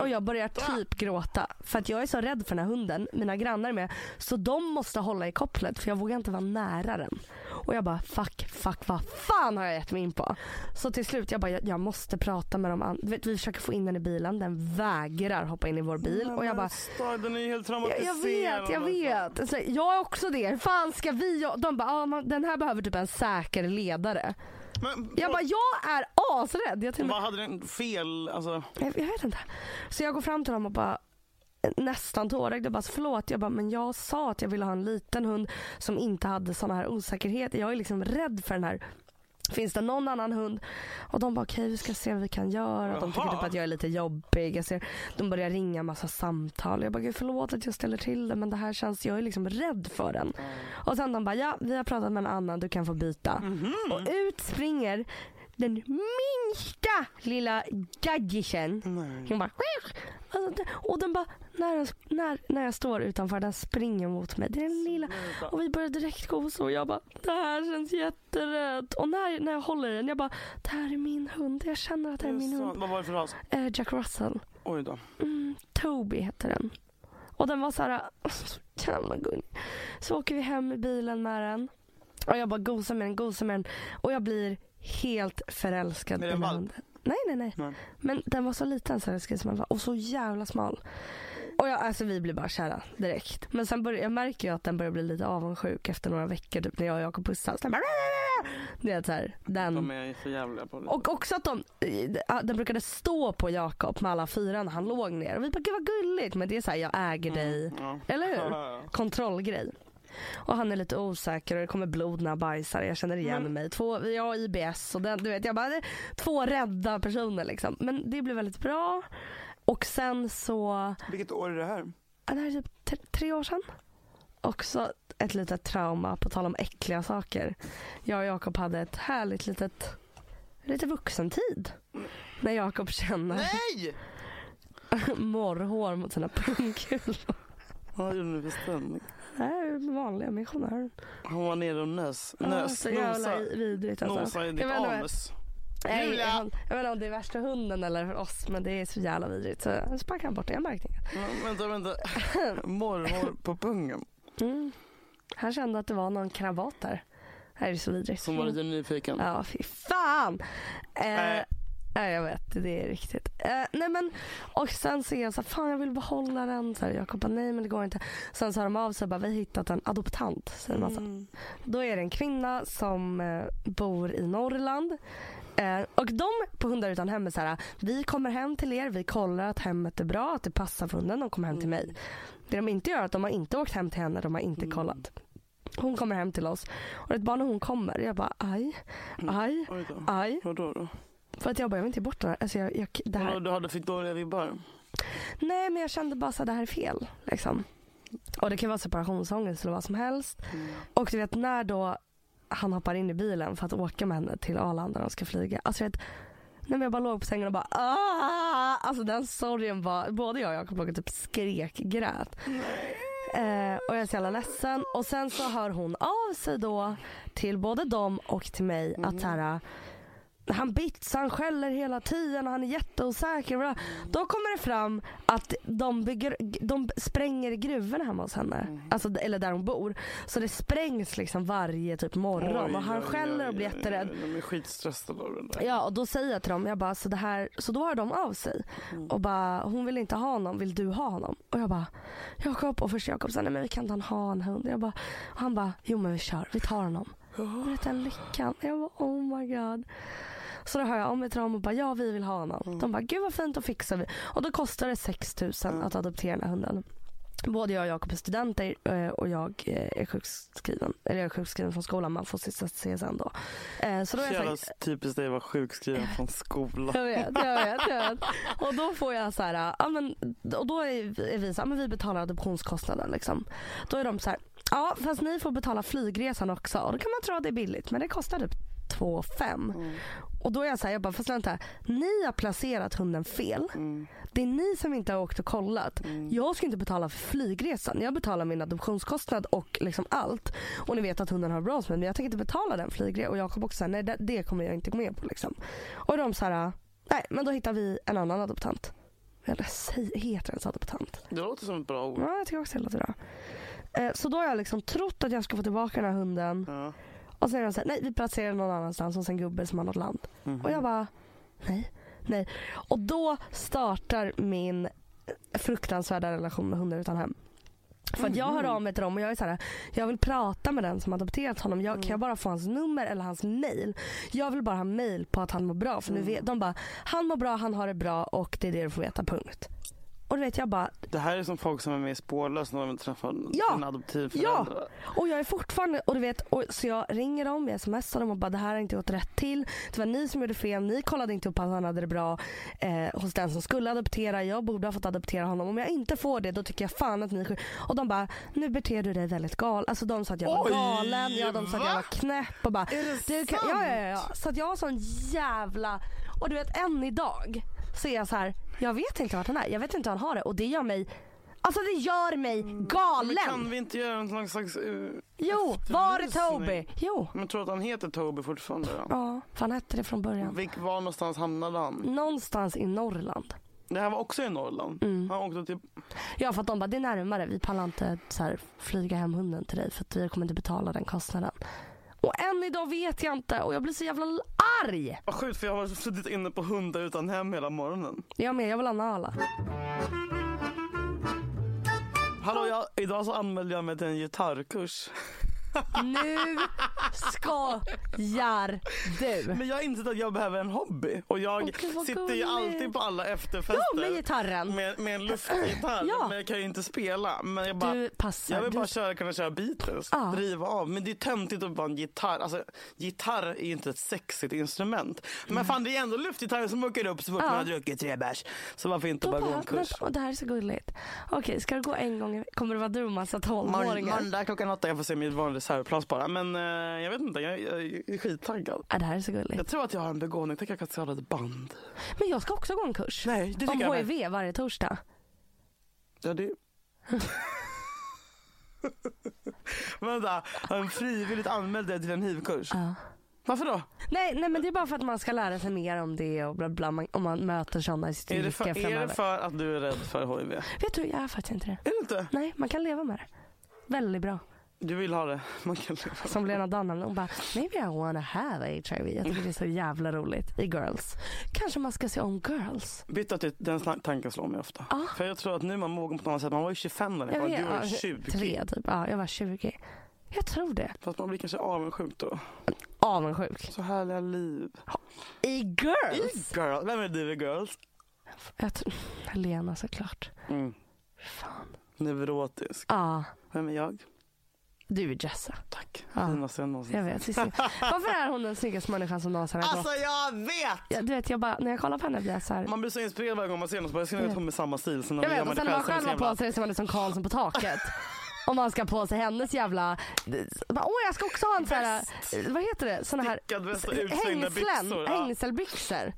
B: Och jag börjar typ gråta. För att jag är så rädd för den här hunden. Mina grannar är med. Så de måste hålla i kopplet för jag vågar inte vara nära den. Och jag bara fuck, fuck, vad fan har jag gett mig in på? Så till slut jag bara, jag, jag måste prata med de andra. Vi försöker få in den i bilen. Den vägrar hoppa in i vår bil. Och jag bara,
A: den är ju helt
B: jag, jag
A: traumatiserad.
B: vet, jag vet. Alltså, jag är också det. Hur fan ska vi? De bara, ah, man, den här behöver typ en säker ledare.
A: Men,
B: Jag bara, jag är asrädd. Jag till
A: vad hade den fel? Alltså,
B: jag, jag vet inte. Så jag går fram till dem och bara nästan tårögd och bara förlåt. Jag bara, men jag sa att jag ville ha en liten hund som inte hade såna här osäkerheter. Jag är liksom rädd för den här Finns det någon annan hund? Och de bara okej vi ska se vad vi kan göra. De tycker typ att jag är lite jobbig. Jag ser, de börjar ringa massa samtal. Jag bara gud förlåt att jag ställer till det men det här känns, jag är liksom rädd för den. Och sen de bara ja vi har pratat med en annan du kan få byta. Och ut springer den minsta lilla gaggisen. Hon bara alltså, och den bara när, när, när jag står utanför den springer mot mig. Den lilla och vi börjar direkt gosa och jag bara det här känns jätterätt. Och när, när jag håller den jag bara det här är min hund. Jag känner att det är min
A: just
B: hund.
A: Vad var det för ras?
B: Eh, Jack Russell.
A: Oj då.
B: Mm, Toby heter den. Och den var så här, så jävla gullig. Så åker vi hem i bilen med den. Och jag bara gosar med den, gosar med den. Och jag blir helt förälskad i hunden. Nej, nej, nej,
A: Nej.
B: Men den var så liten så här, som var. Och så jävla smal. Och jag, alltså vi blir bara kära direkt. Men sen börjar, jag märker ju att den börjar bli lite avundsjuk efter några veckor typ när jag och Jakob pussas. Den bara, det är så här, den
A: De är för jävliga på det.
B: och också att de, eh, den brukade stå på Jakob med alla fyra när han låg ner. Och vi bara, gud vad gulligt. Men det är så här, jag äger dig.
A: Ja.
B: Eller hur?
A: Ja, ja.
B: Kontrollgrej. Och han är lite osäker och det kommer blod när han bajsar. Jag känner igen
A: Men-
B: mig. Två, jag har IBS och den, du vet, jag bara, två rädda personer liksom. Men det blev väldigt bra. Och sen så,
A: Vilket år är det här?
B: det här är typ tre, tre år sedan. Också ett litet trauma på tal om äckliga saker. Jag och Jakob hade ett härligt litet, lite vuxentid. När Jakob känner
A: Nej!
B: morrhår mot sina pungkulor.
A: Vad gjorde?
B: Det här är vanliga missionärer.
A: Han var nere och nös. Nös.
B: så jävla vidrigt alltså.
A: Nosa i ditt anus.
B: Nej,
A: Julia!
B: jag, jag vet inte om det är värsta hunden eller för oss men det är så jävla vidrigt. Så sparkade han bort det, jag märkte inget.
A: Ja, vänta, vänta. Morrhår på pungen.
B: Mm. Han kände att det var någon kravat där. Det här är så vidrigt.
A: Som var lite nyfiken.
B: Ja, fy fan. Eh,
A: Äh.
B: Nej, jag vet. Det är riktigt. Eh, nej men, och sen så är jag så här, fan jag vill behålla den. Så här, Jakob bara, nej men det går inte. Sen så har de av sig bara, vi har hittat en adoptant. Säger man så.
A: Mm.
B: Då är det en kvinna som eh, bor i Norrland. Eh, och de på Hundar utan hem är så här, vi kommer hem till er, vi kollar att hemmet är bra, att det passar för hunden, de kommer hem till mig. Det de inte gör är att de har inte åkt hem till henne, de har inte kollat. Hon kommer hem till oss och ett barn när hon kommer, jag bara aj, aj,
A: Oj då.
B: aj.
A: Vadå då?
B: För att jag bara, jag vill inte ge bort den här. Alltså jag, jag, det här.
A: Du hade fick dåliga vibbar?
B: Nej men jag kände bara att det här är fel. Liksom. Och det kan vara separationsångest eller vad som helst. Och du vet när då han hoppar in i bilen för att åka med henne till Arlanda när de ska flyga. Alltså jag vet, när jag bara låg på sängen och bara ah! Alltså den sorgen var, både jag och Jakob låg och typ skrek, grät. Eh, och jag är så jävla ledsen. Och sen så hör hon av sig då till både dem och till mig att så här, han bitsar, han skäller hela tiden och han är jätteosäker. Bla. Då kommer det fram att de, bygger, de spränger gruvorna hemma hos henne.
A: Mm.
B: Alltså, eller där hon bor. Så det sprängs liksom varje typ morgon
A: Oj,
B: och han
A: oj,
B: skäller och
A: oj,
B: blir
A: oj,
B: jätterädd.
A: De är skitstressade av det där.
B: Ja och då säger jag till dem, jag bara, så, det här, så då hör de av sig.
A: Mm.
B: Och bara, hon vill inte ha honom, vill du ha honom? Och jag bara, Jakob och först Jakob sa, nej men vi kan inte ha en hund. Jag bara, och han bara, jo men vi kör, vi tar honom. Och den lyckan. Jag bara, oh my god. Så då hör jag av mig till dem och bara, ja vi vill ha honom.
A: Mm.
B: De bara, gud vad fint, då fixar vi. Och då kostar det 6 000 att adoptera den här hunden. Både jag och Jakob är studenter eh, och jag eh, är sjukskriven. Eller jag är sjukskriven från skolan, man får sista CSN då. Eh, Så då är
A: Jävla
B: så här,
A: typiskt dig att vara sjukskriven från skolan.
B: jag vet, jag vet, jag vet. Och då får jag så här, ja men, och då är är vi så här, men vi betalar adoptionskostnaden liksom. Då är de så här, ja fast ni får betala flygresan också. Och då kan man tro att det är billigt men det kostar typ 2 5 Och då är jag så här, jag bara, fast vänta, ni har placerat hunden fel. Det är ni som inte har åkt och kollat. Jag ska inte betala för flygresan. Jag betalar min adoptionskostnad och liksom allt. Och ni vet att hunden har bra hos mig men jag tänker inte betala den flygresan. Och Jakob också säger nej det, det kommer jag inte gå med på liksom. Och de så här, nej men då hittar vi en annan adoptant. Eller heter ens adoptant?
A: Det låter som ett bra ord.
B: Ja jag tycker också det låter bra. Eh, Så då har jag liksom trott att jag ska få tillbaka den här hunden.
A: Ja.
B: Och sen är de såhär, nej vi placerar någon annanstans hos en gubbe som har något land. Och jag bara, nej, nej. Och då startar min fruktansvärda relation med hundar utan hem. För att jag hör av mig till dem och jag är såhär, jag vill prata med den som adopterat honom. Jag, Kan jag bara få hans nummer eller hans mail? Jag vill bara ha mail på att han mår bra. För nu vet, de bara, han mår bra, han har det bra och det är det du får veta, punkt. Och du vet jag bara,
A: Det här är som folk som är med i Spårlös när de träffar
B: Ja.
A: sina adoptivföräldrar.
B: Ja, och jag är fortfarande, och du vet, och, så jag ringer dem, jag smsar dem och bara det här har inte gått rätt till. Det var ni som gjorde fel, ni kollade inte upp att han hade det bra eh, hos den som skulle adoptera. Jag borde ha fått adoptera honom. Om jag inte får det då tycker jag fan att ni. Och de bara, nu beter du dig väldigt gal. Alltså de sa att jag var
A: Oj,
B: galen, ja, de sa att jag
A: va?
B: var knäpp och bara.
A: Är det
B: kan,
A: sant?
B: ja, ja, ja, ja. Så att jag har sån jävla, och du vet än idag så är jag så här, jag vet inte vart han är, jag vet inte hur han har det och det gör mig Alltså det gör mig galen!
A: Men kan vi inte göra en slags... Uh,
B: Jo, var är? Toby? Jo.
A: Men tror du att han heter Toby fortfarande? Då?
B: Ja, för han hette det från början.
A: Vilk, var någonstans hamnade han?
B: Någonstans i Norrland.
A: Det här var också i Norrland.
B: Mm.
A: Han åkte till...
B: Ja, för att de bara, det är närmare. Vi pallar inte så här, flyga hem hunden till dig för att vi kommer inte betala den kostnaden. Och än idag vet jag inte och jag blir så jävla arg.
A: Vad sjukt för jag har suttit inne på hundar utan hem hela morgonen.
B: Jag med, jag vill ha Nala.
A: Hallå, jag, idag så anmälde jag mig till en gitarrkurs.
B: Nu skojar du.
A: Men jag har insett att jag behöver en hobby. Och jag
B: Gud, vad
A: sitter ju alltid på alla efterfester.
B: Ja, med gitarren.
A: Med, med en luftgitarr.
B: Ja.
A: Men jag kan ju inte spela. Men jag bara,
B: Du passar.
A: jag vill
B: Du-
A: bara köra, kunna köra Beatles.
B: Ja.
A: Driva av. Men det är töntigt att vara en gitarr. Alltså, gitarr är ju inte ett sexigt instrument. Men fan det är ändå luftgitarren som åker upp så fort
B: Ja.
A: man har druckit tre bärs. Så varför inte
B: Då
A: bara gå
B: bara,
A: en kurs?
B: men, det här är så gulligt. Okej, ska du gå en gång? Kommer det vara du och massa tolvåringar?
A: Måndag klockan åtta. Jag får se mitt vanliga reservplats bara. Men eh, jag vet inte. Jag, jag är skittaggad.
B: Ja, det här är så gulligt.
A: Jag tror att jag har en begåvning. Tänk att jag kan skapa ett band.
B: Men jag ska också gå en kurs.
A: Nej, det tycker
B: Om
A: jag med.
B: HIV varje torsdag.
A: Ja, det... Vänta, en frivilligt anmält dig till en hivkurs?
B: Ja.
A: Varför då?
B: Nej, nej men det är bara för att man ska lära sig mer om det och bla bla man, om man möter sådana i sitt
A: Är det, för, är det för att du är rädd för HIV? Är
B: Vet du, jag är faktiskt inte det.
A: det inte?
B: Nej, man kan leva med det. Väldigt bra.
A: Du vill ha det? Man kan.
B: Som Lena Dunham, hon bara maybe I wanna have HIV. Jag tycker det är så jävla roligt i Girls. Kanske man ska se om Girls.
A: Byta till den sna- tanken slår mig ofta.
B: Ja.
A: För jag tror att nu är man mogen på något sätt. Man var ju 25 när
B: Jag
A: var.
B: vet,
A: Du var
B: ja,
A: 20.
B: Tre typ. Ja, jag var 20. Jag tror det.
A: Fast man blir kanske avundsjuk då.
B: Avundsjuk.
A: Så härliga liv.
B: I
A: I
B: Girls?
A: Girls. Vem är du i Girls?
B: Jag tror, Lena såklart.
A: Mm.
B: Fan.
A: Neurotisk.
B: Ja,
A: Vem är jag?
B: Du är Jessa.
A: Tack.
B: Ja.
A: Finaste jag någonsin
B: Jag vet. Varför är hon den snyggaste människan som någonsin har gått?
A: Alltså jag vet!
B: Ja, du vet, jag bara, när jag kollar på henne blir jag så här.
A: Man blir så inspirerad varje gång man ser. Så bara, Jag nog
B: vet.
A: ta med samma stil. Sen
B: Jag vet, och sen när man själv har på sig det ser man ut som Karlsson på taket. Om man ska på sig hennes jävla... Bara, Åh jag ska också ha en sån här, vad heter det, såna här
A: Stickad väst och utsvängda
B: hängslen,
A: ja.
B: hängselbyxor.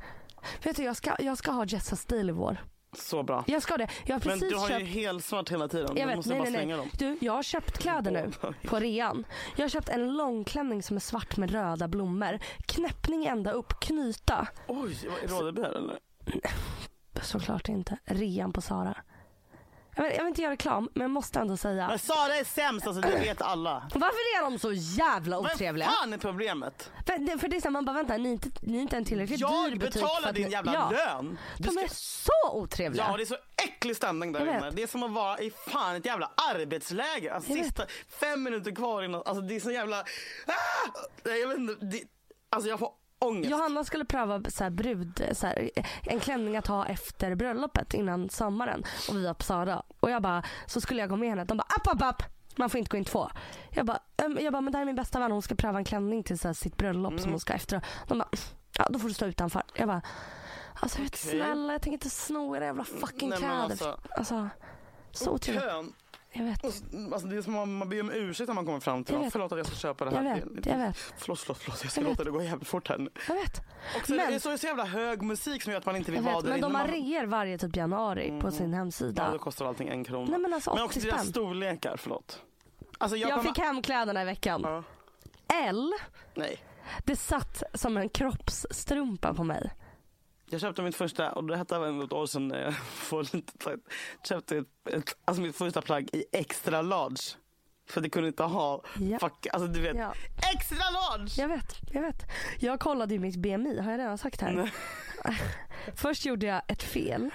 B: Vet du jag ska, jag ska ha Jessas stil i vår.
A: Så bra.
B: Jag ska det. Jag har
A: Men
B: precis
A: du har
B: köpt...
A: ju helsvart hela tiden.
B: Jag
A: du
B: vet,
A: måste
B: nej,
A: bara
B: nej,
A: slänga
B: nej.
A: dem.
B: Du, jag har köpt kläder nu på rean. Jag har köpt en långklänning som är svart med röda blommor. Knäppning ända upp, knyta.
A: Oj, vad- är Rådeby här eller?
B: Såklart inte. Rean på Sara. Jag vill, jag vill inte göra reklam, men jag måste ändå säga.
A: Men Sara är sämst, alltså det vet alla.
B: Varför är de så jävla
A: Vad
B: otrevliga?
A: fan är problemet?
B: För det, för det är så här, man bara vänta, ni är inte, ni är inte en tillräckligt dyr
A: Jag
B: butik. för
A: betalar
B: att
A: din
B: ni,
A: jävla
B: ja,
A: lön. Du
B: De
A: ska-
B: är så otrevliga.
A: Ja, det är så äcklig stämning där
B: Jag vet.
A: inne. Det är som att vara i fan ett jävla arbetsläger. Alltså,
B: Jag vet.
A: sista fem minuter kvar innan. Alltså det är så jävla... Ah! Nej, Jag vet inte. Det... Alltså jag får ångest.
B: Johanna skulle pröva så här brud, så här, en klänning att ha efter bröllopet innan sommaren och vi var på Sara. Och jag bara, så skulle jag gå med henne. De bara app, app, app. Man får inte gå in två. Jag bara, ehm, jag bara men det här är min bästa vän. Hon ska pröva en klänning till så här, sitt bröllop
A: Mm.
B: som hon ska efter. De bara, ja då får du stå utanför. Jag bara, alltså vet,
A: Okej.
B: snälla jag tänker inte sno era jävla fucking
A: Nej,
B: kläder.
A: alltså-
B: Alltså, så otrevligt.
A: Kön.
B: Jag vet.
A: Alltså det är som att man ber om ursäkt när man kommer fram till
B: Jag vet.
A: Förlåt att jag ska köpa det här.
B: Jag vet, jag vet.
A: Förlåt, förlåt, förlåt. Jag ska
B: Jag
A: låta
B: vet.
A: det gå jävligt fort här nu.
B: Jag vet.
A: Och så
B: Men-
A: det är så, så jävla hög musik som gör att man inte vill vara där
B: Men de har
A: Man-
B: reor varje typ januari på sin
A: Ja,
B: hemsida.
A: då kostar allting en krona.
B: Nej men alltså
A: Men
B: 80
A: också deras storlekar, förlåt. Alltså jag,
B: Jag
A: kommer...
B: fick hem kläderna i veckan.
A: Ja.
B: L.
A: Nej.
B: Det satt som en kroppsstrumpa på mig.
A: Jag köpte mitt första, och det hette även ett år sedan när jag lite sagt, köpte ett, ett, alltså mitt första plagg i extra large. För det kunde inte ha,
B: Ja.
A: fuck, alltså du vet,
B: Ja.
A: extra large!
B: Jag vet, jag vet. Jag kollade ju mitt BMI, har jag redan sagt här? Först gjorde jag ett fel.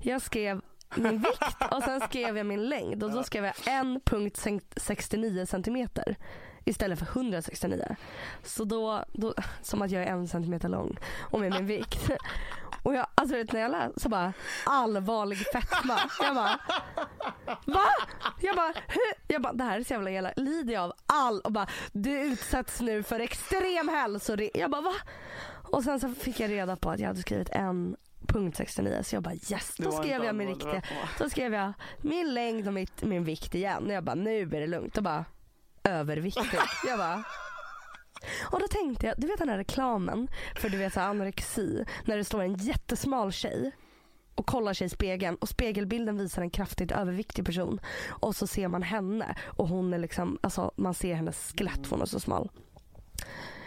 B: Jag skrev min vikt och sen skrev jag min längd och då skrev jag 1,69 centimeter istället för 169. Så då, då, som att jag är en centimeter lång och med min vikt. Och jag, alltså vet, när jag läste så bara allvarlig fetma. Jag bara Va? Jag bara, hur? Jag bara, det här är så jävla elakt. Lider jag av all och bara, du utsätts nu för extrem hälsorisk. Jag bara va? Och sen så fick jag reda på att jag hade skrivit en punkt 69 så jag bara yes, då skrev jag min riktiga. Då skrev jag min längd och mitt, min vikt igen. Och jag bara nu är det lugnt. Och bara överviktig. Jag bara och då tänkte jag, du vet den här reklamen för du vet så anorexi när det står en jättesmal tjej och kollar sig i spegeln och spegelbilden visar en kraftigt överviktig person och så ser man henne och hon är liksom, alltså man ser hennes skelett för hon är så smal.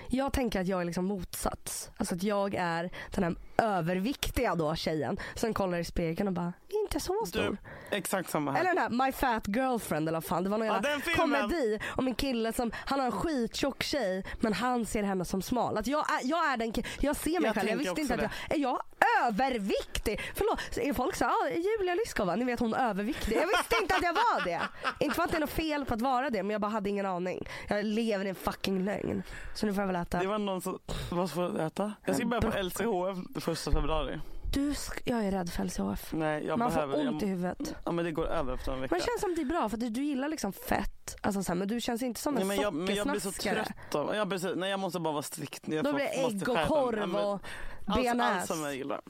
B: Jag tänker att jag är liksom motsats. Alltså att jag är den här överviktiga då tjejen som kollar i spegeln och bara, inte så stor.
A: Du, exakt samma här.
B: Eller den här My Fat Girlfriend eller vad fan. Det var någon
A: Ja,
B: jävla komedi om en kille som, han har en skittjock tjej men han ser henne som smal. Att jag, är, jag är den jag ser mig
A: Jag
B: själv, jag visste inte att jag, är jag överviktig? Förlåt, folk så ah, Julia Lyskova, ni vet hon är överviktig. Jag visste inte att jag var det. Inte för att det är något fel på att vara det men jag bara hade ingen aning. Jag lever i en fucking lögn. Så nu får jag väl äta.
A: Det var någon som, vad får jag äta? Jag ska börja på LCHF första februari.
B: Du, sk- jag är rädd för LCHF.
A: Nej, jag
B: Man
A: behöver,
B: får ont i
A: jag,
B: huvudet.
A: Ja men det går över efter en vecka.
B: Men det känns som det är bra för att du gillar liksom fett. Alltså så här, men du känns inte som en
A: Nej, men, jag, men jag blir så trött av, ja, precis, nej jag måste bara vara strikt. Jag
B: Då
A: får-
B: blir det ägg och korv och
A: Allt, allt
B: bearnaise.
A: som jag gillar.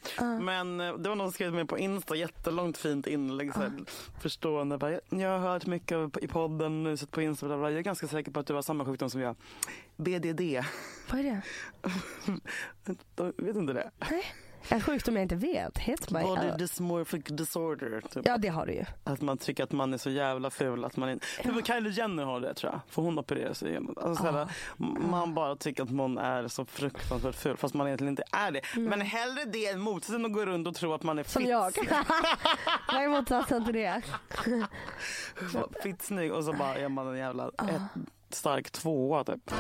A: Men eh, det var någon som skrev till mig på Insta, jättelångt fint inlägg. Så här, Förstående. Bara, jag har hört mycket i podden, nu sett på Insta. Bla bla. Jag är ganska säker på att du har samma sjukdom som jag. BDD.
B: Vad är det?
A: De vet inte det?
B: Nej. En sjukdom jag inte vet. Hit my
A: Body dysmorphic disorder. Typ.
B: Ja det har du ju.
A: Att man tycker att man är så jävla ful att man inte... Ja. Kylie Jenner har det tror jag. För hon opererar sig igenom. Alltså, såhär, Man bara tycker att man är så fruktansvärt ful fast man egentligen inte är det. Men hellre det än motsatsen att gå runt och tro att man är
B: Som jag. Vad är motsatsen till det?
A: fitt snygg och så bara är man en jävla ett, stark tvåa typ.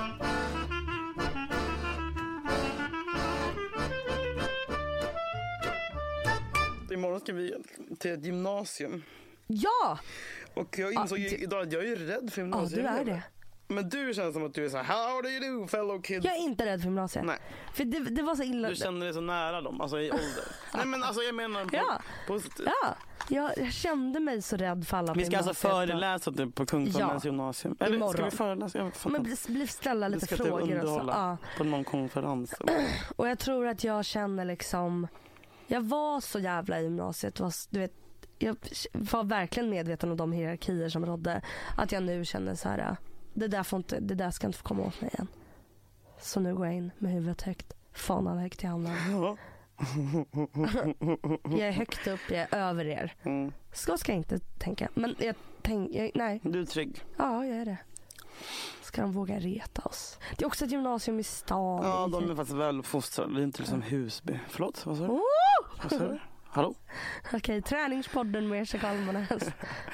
A: Imorgon ska vi till ett gymnasium.
B: Ja!
A: Och jag insåg ju
B: du-
A: idag att jag är rädd för
B: Ja
A: gymnasiet.
B: du är det.
A: Men du känns som att du är så här, how do you do fellow kids?
B: Jag är inte rädd för gymnasiet.
A: Nej.
B: För det, det var så illa.
A: Du känner dig så nära dem, alltså i ålder. Nej men alltså jag menar på,
B: Ja.
A: positivt.
B: Ja, jag, jag kände mig så rädd för alla på
A: Vi ska alltså föreläsa typ på Kungsholmens
B: Ja.
A: gymnasium. Eller ska
B: Imorgon.
A: vi föreläsa?
B: Men bli, ställa lite
A: ska typ
B: frågor och så.
A: underhålla
B: Ja.
A: på någon konferens.
B: Och jag tror att jag känner liksom, jag var så jävla i gymnasiet. Was, du vet, jag var verkligen medveten om de hierarkier som rådde. Att jag nu känner så här, det där, får inte, det där ska inte få komma åt mig igen. Så nu går jag in med huvudet högt, fanan högt i handen.
A: Ja.
B: jag är högt upp, jag är över er.
A: Mm.
B: Så ska jag inte tänka. Men jag tänker, nej.
A: Du är trygg.
B: Ja, jag är det. Ska de våga reta oss? Det är också ett gymnasium i stan.
A: Ja, de är faktiskt väl fostrade. Det är inte liksom Husby. Förlåt, vad sa du?
B: Oh!
A: Du? Hallå?
B: Okej, träningspodden med Ersa Kalmarnäs.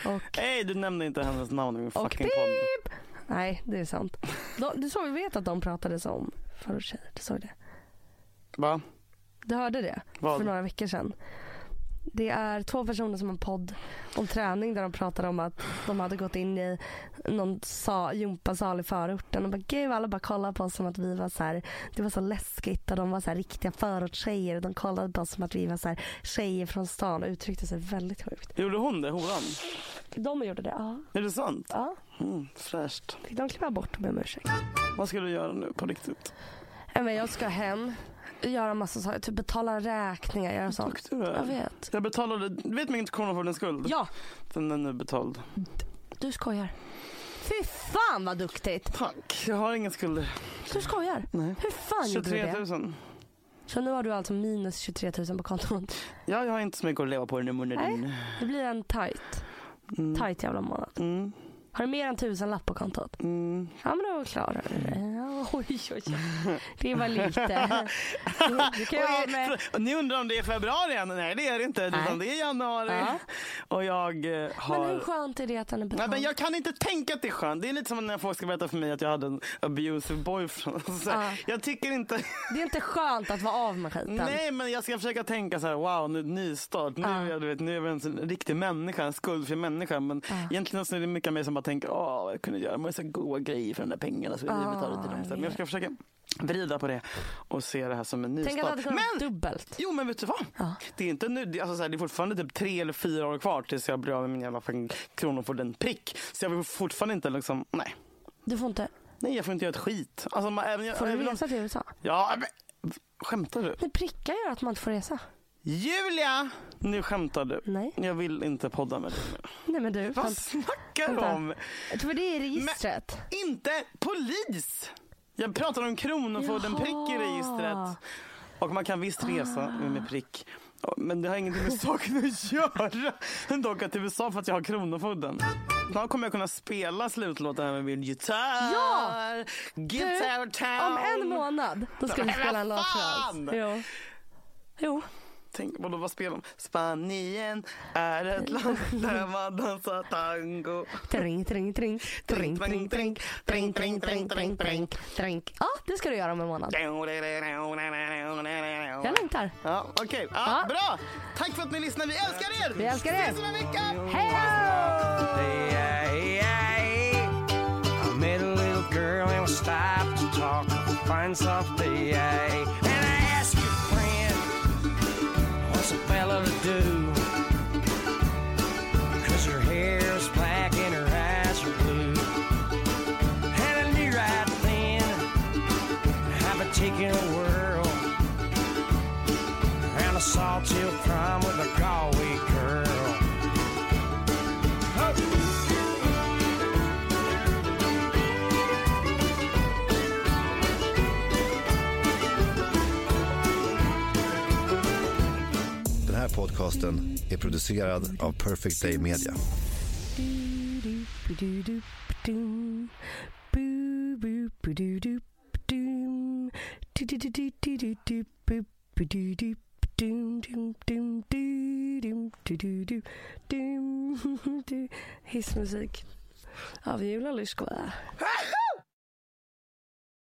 B: Och,
A: Hej, du nämnde inte hennes namn i min
B: och
A: fucking podd.
B: pip! Nej, det är sant. De, du såg, vet att de pratade om förortstjejer? Du såg det?
A: Va?
B: Du hörde det?
A: Vad?
B: För några veckor sedan. Det är två personer som har en podd om träning där de pratar om att de hade gått in i någon sa, gympasal i förorten och bara gud alla bara kollade på oss som att vi var så här, det var så läskigt och de var så här riktiga förortstjejer de kollade på oss som att vi var så här tjejer från stan och uttryckte sig väldigt sjukt.
A: Gjorde hon det, horan?
B: De gjorde det, ja.
A: Är det sant?
B: ja.
A: Mm, fräscht.
B: Fick de klippa bort om ursäkt.
A: Vad ska du göra nu på riktigt?
B: Jag ska hem, göra massa saker, typ betala räkningar, göra sånt. Jag vet.
A: Jag betalade, du vet min kronofogdens skuld?
B: Ja,
A: Den är nu betald.
B: du skojar. Fy fan vad duktigt.
A: Tack, jag har inga skulder.
B: Du skojar?
A: Nej.
B: Hur fan gjorde du
A: 23
B: det?
A: 000.
B: Så nu har du alltså minus 23 000 på kontot.
A: Ja, jag har inte så mycket att leva på den här månaden.
B: Det blir en tight,
A: Mm.
B: tight jävla månad.
A: Mm.
B: Har du mer än tusen lapp på kontot?
A: Mm.
B: Ja men då klarar du det. Ja, Oj, oj, oj. Det var lite. Du kan ha med...
A: Ni undrar om det är februari än? Nej det är det inte,
B: Nej.
A: utan det är januari.
B: Ja.
A: Och jag eh, har...
B: Men hur skönt är det att den är
A: Nej,
B: betald?
A: men jag kan inte tänka att det är skönt. Det är lite som när folk ska berätta för mig att jag hade en abusive boyfriend.
B: Ja.
A: Jag tycker inte...
B: Det är inte skönt att vara av med skiten.
A: Nej, men jag ska försöka tänka så här, wow, nu nystart. Nu,
B: Ja.
A: är jag, vet, nu är jag en riktig människa, en skuldfri människa. Men
B: Ja.
A: egentligen så är det mycket mig som bara tänker, åh, vad jag kunde göra massa goda grejer för de där pengarna. Så vi
B: Ja,
A: betalar till dem.
B: jag
A: Men jag ska försöka vrida på det och se det här som en
B: Tänk att
A: nystart.
B: kunnat
A: Men
B: dubbelt.
A: Jo men vet du vad?
B: Ja.
A: Det är inte nu, det, alltså, så här, det är fortfarande typ tre eller fyra år kvar tills jag blir av med min jävla kronofogden prick. Så jag vill fortfarande inte liksom, nej.
B: Du får inte.
A: Nej jag får inte göra ett skit. Alltså, man, även,
B: Får du
A: även om-
B: resa till USA?
A: Ja men, skämtar du?
B: Nej, prickar gör att man inte får resa.
A: Julia! Nu skämtar du.
B: Nej.
A: Jag vill inte podda med dig.
B: Nej men du.
A: Vad
B: vänta.
A: snackar du om?
B: Jag tror det är registret.
A: Inte polis! Jag pratar om kronofogden
B: Jaha.
A: prick i registret. Och man kan visst resa med prick. Men det har ingenting med saken att göra. Dock att till USA för att jag har kronofogden. Snart kommer jag kunna spela slutlåten här med min gitarr.
B: Ja!
A: Guitar town.
B: Om en månad, då ska vi
A: Men
B: spela en låt för oss. Jo. Jo.
A: Tänk, vadå, vad spelar de? Spanien är ett land där man dansar tango.
B: Tring, tring, tring. Tring, tring, tring. Tring, tring, tring, tring, tring. Tring. Ja, det ska du göra om en månad. Jag längtar.
A: Ja, okej. Ja,
B: Ja.
A: Bra! Tack för att ni lyssnade. Vi älskar er!
B: Vi älskar er.
A: Ses om en vecka!
B: Hej då!
E: I met a little girl and we stopped to talk fine soft day.
F: Podcasten är producerad av Perfect Day Media.
B: Hissmusik av Julia Lyskova.